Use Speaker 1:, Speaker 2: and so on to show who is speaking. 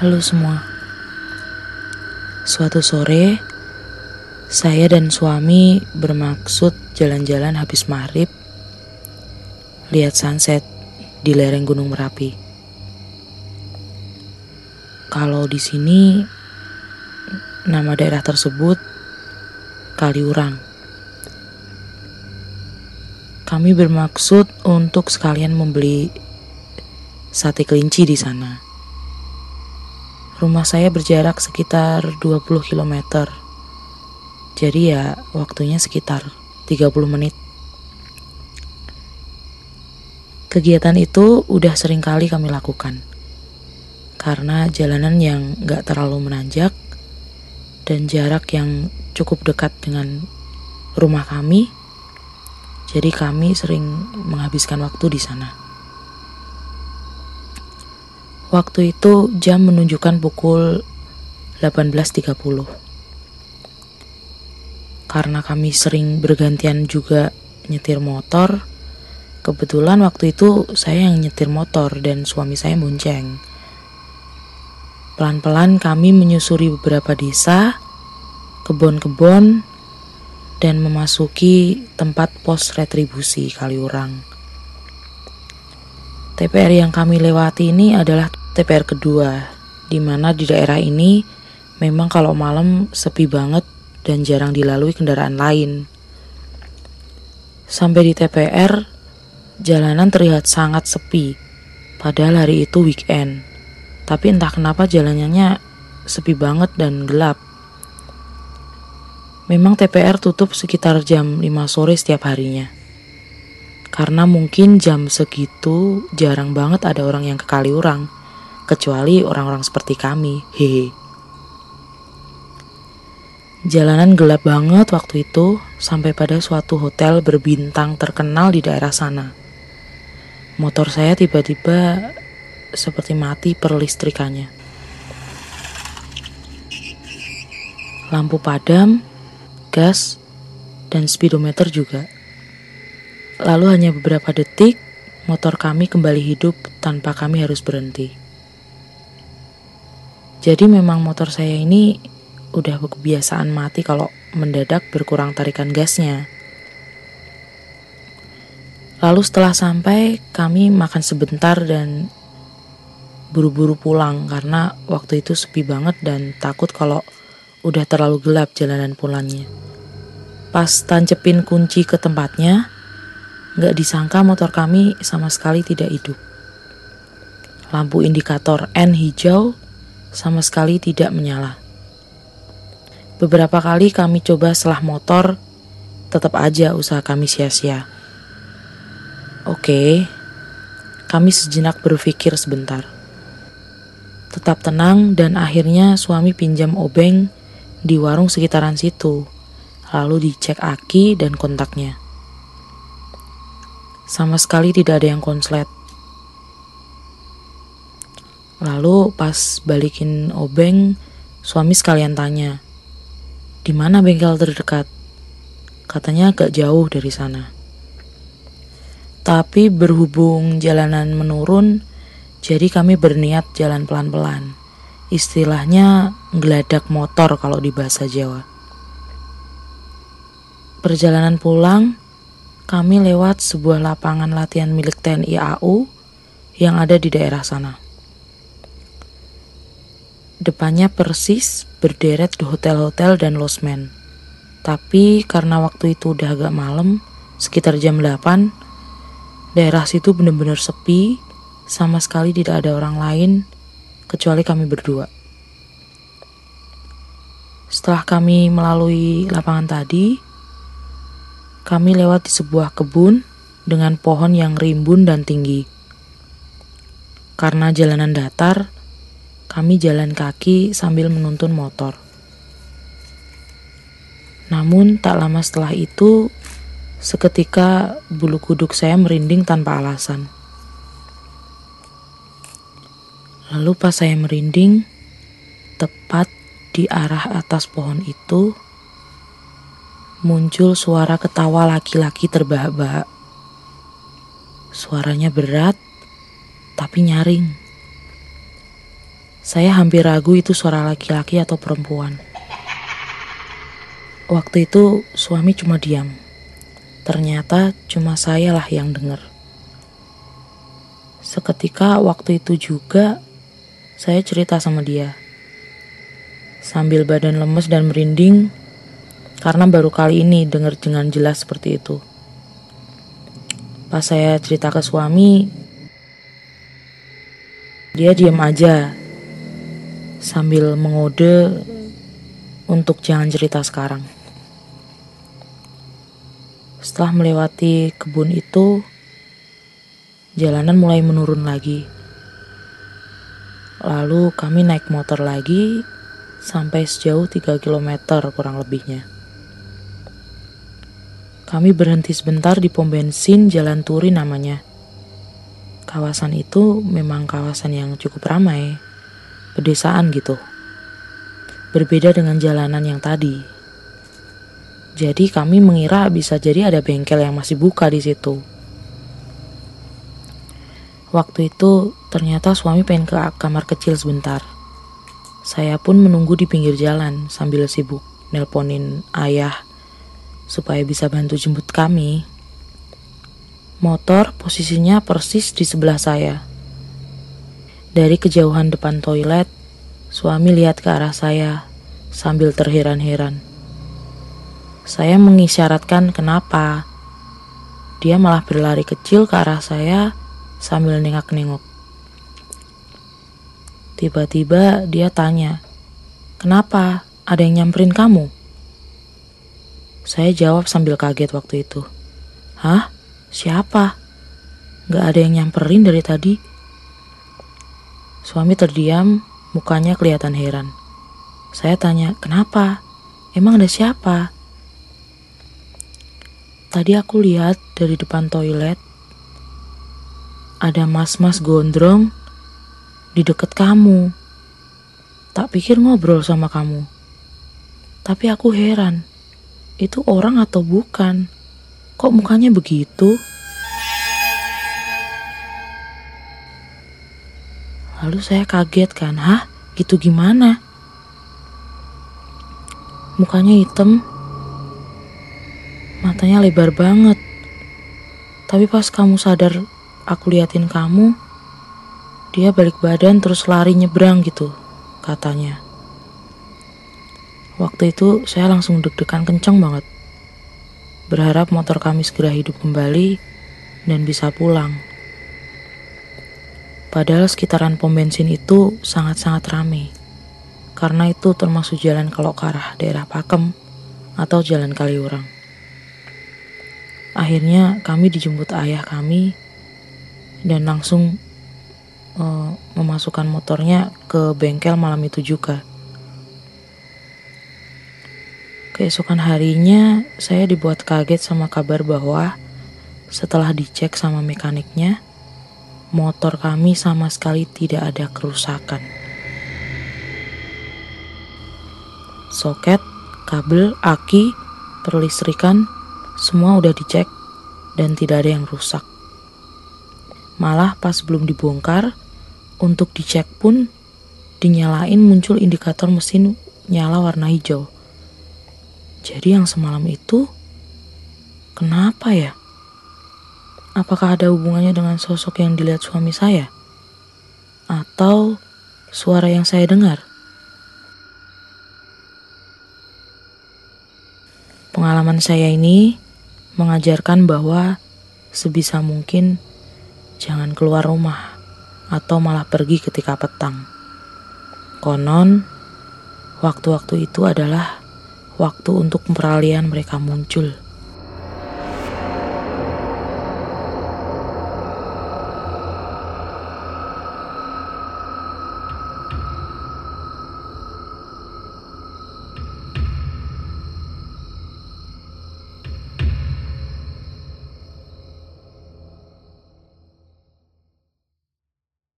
Speaker 1: Halo semua. Suatu sore, saya dan suami bermaksud jalan-jalan habis maghrib, lihat sunset di lereng Gunung Merapi. Kalau di sini, nama daerah tersebut Kaliurang. Kami bermaksud untuk sekalian membeli sate kelinci di sana. Rumah saya berjarak sekitar 20 km. Jadi ya waktunya sekitar 30 menit. Kegiatan itu udah sering kali kami lakukan. Karena jalanan yang gak terlalu menanjak dan jarak yang cukup dekat dengan rumah kami. Jadi kami sering menghabiskan waktu di sana. Waktu itu jam menunjukkan pukul 18.30. Karena kami sering bergantian juga nyetir motor, kebetulan waktu itu saya yang nyetir motor dan suami saya bonceng. Pelan-pelan kami menyusuri beberapa desa, kebun-kebun, dan memasuki tempat pos retribusi Kaliurang. TPR yang kami lewati ini adalah TPR kedua, di mana di daerah ini memang kalau malam sepi banget dan jarang dilalui kendaraan lain. Sampai di TPR, jalanan terlihat sangat sepi, padahal hari itu weekend. Tapi entah kenapa jalanannya sepi banget dan gelap. Memang TPR tutup sekitar jam 5 sore setiap harinya. Karena mungkin jam segitu jarang banget ada orang yang ke Kaliurang, kecuali orang-orang seperti kami. Hehe. Jalanan gelap banget waktu itu sampai pada suatu hotel berbintang terkenal di daerah sana. Motor saya tiba-tiba seperti mati perlistrikannya. Lampu padam, gas, dan speedometer juga. Lalu hanya beberapa detik, motor kami kembali hidup tanpa kami harus berhenti. Jadi memang motor saya ini udah kebiasaan mati kalau mendadak berkurang tarikan gasnya. Lalu setelah sampai, kami makan sebentar dan buru-buru pulang karena waktu itu sepi banget dan takut kalau udah terlalu gelap jalanan pulangnya. Pas tancepin kunci ke tempatnya, Gak disangka motor kami sama sekali tidak hidup. Lampu indikator N hijau sama sekali tidak menyala. Beberapa kali kami coba selah motor, tetap aja usaha kami sia-sia. Oke, kami sejenak berpikir sebentar. Tetap tenang dan akhirnya suami pinjam obeng di warung sekitaran situ. Lalu dicek aki dan kontaknya. Sama sekali tidak ada yang konslet. Lalu pas balikin obeng, suami sekalian tanya, di mana bengkel terdekat? Katanya agak jauh dari sana. Tapi berhubung jalanan menurun, jadi kami berniat jalan pelan-pelan. Istilahnya ngeladak motor kalau di bahasa Jawa. Perjalanan pulang, kami lewat sebuah lapangan latihan milik TNI AU yang ada di daerah sana. Depannya persis berderet hotel-hotel dan losmen. Tapi karena waktu itu udah agak malam, sekitar jam 8, daerah situ benar-benar sepi, sama sekali tidak ada orang lain kecuali kami berdua. Setelah kami melalui lapangan tadi, kami lewat di sebuah kebun dengan pohon yang rimbun dan tinggi. Karena jalanan datar, kami jalan kaki sambil menuntun motor. Namun tak lama setelah itu, seketika bulu kuduk saya merinding tanpa alasan. Lalu pas saya merinding, tepat di arah atas pohon itu, muncul suara ketawa laki-laki terbahak-bahak. Suaranya berat, tapi nyaring. Saya hampir ragu itu suara laki-laki atau perempuan. Waktu itu suami cuma diam. Ternyata cuma saya lah yang dengar. Seketika waktu itu juga saya cerita sama dia. Sambil badan lemes dan merinding karena baru kali ini dengar dengan jelas seperti itu. Pas saya cerita ke suami, dia diam aja sambil mengode untuk jangan cerita sekarang. Setelah melewati kebun itu, jalanan mulai menurun lagi. Lalu kami naik motor lagi sampai sejauh 3 km kurang lebihnya. Kami berhenti sebentar di pom bensin Jalan Turi namanya. Kawasan itu memang kawasan yang cukup ramai pedesaan gitu. Berbeda dengan jalanan yang tadi. Jadi kami mengira bisa jadi ada bengkel yang masih buka di situ. Waktu itu ternyata suami pengen ke kamar kecil sebentar. Saya pun menunggu di pinggir jalan sambil sibuk nelponin ayah supaya bisa bantu jemput kami. Motor posisinya persis di sebelah saya. Dari kejauhan depan toilet, suami lihat ke arah saya sambil terheran-heran. Saya mengisyaratkan kenapa. Dia malah berlari kecil ke arah saya sambil nengak-nengok. Tiba-tiba dia tanya, "Kenapa? Ada yang nyamperin kamu?" Saya jawab sambil kaget waktu itu. "Hah? Siapa? Gak ada yang nyamperin dari tadi." Suami terdiam, mukanya kelihatan heran. Saya tanya, kenapa? Emang ada siapa? Tadi aku lihat dari depan toilet, ada mas-mas gondrong di deket kamu. Tak pikir ngobrol sama kamu. Tapi aku heran, itu orang atau bukan? Kok mukanya begitu? Lalu saya kaget kan, hah? Gitu gimana? Mukanya hitam, matanya lebar banget. Tapi pas kamu sadar aku liatin kamu, dia balik badan terus lari nyebrang gitu, katanya. Waktu itu saya langsung deg-degan kenceng banget. Berharap motor kami segera hidup kembali dan bisa pulang. Padahal sekitaran pom bensin itu sangat-sangat ramai. Karena itu termasuk jalan kalau ke arah daerah Pakem atau jalan Kaliurang. Akhirnya kami dijemput ayah kami dan langsung uh, memasukkan motornya ke bengkel malam itu juga. Keesokan harinya saya dibuat kaget sama kabar bahwa setelah dicek sama mekaniknya, motor kami sama sekali tidak ada kerusakan. Soket, kabel, aki, perlistrikan, semua udah dicek dan tidak ada yang rusak. Malah pas belum dibongkar, untuk dicek pun dinyalain muncul indikator mesin nyala warna hijau. Jadi yang semalam itu kenapa ya? Apakah ada hubungannya dengan sosok yang dilihat suami saya? Atau suara yang saya dengar? Pengalaman saya ini mengajarkan bahwa sebisa mungkin jangan keluar rumah atau malah pergi ketika petang. Konon, waktu-waktu itu adalah waktu untuk peralihan mereka muncul.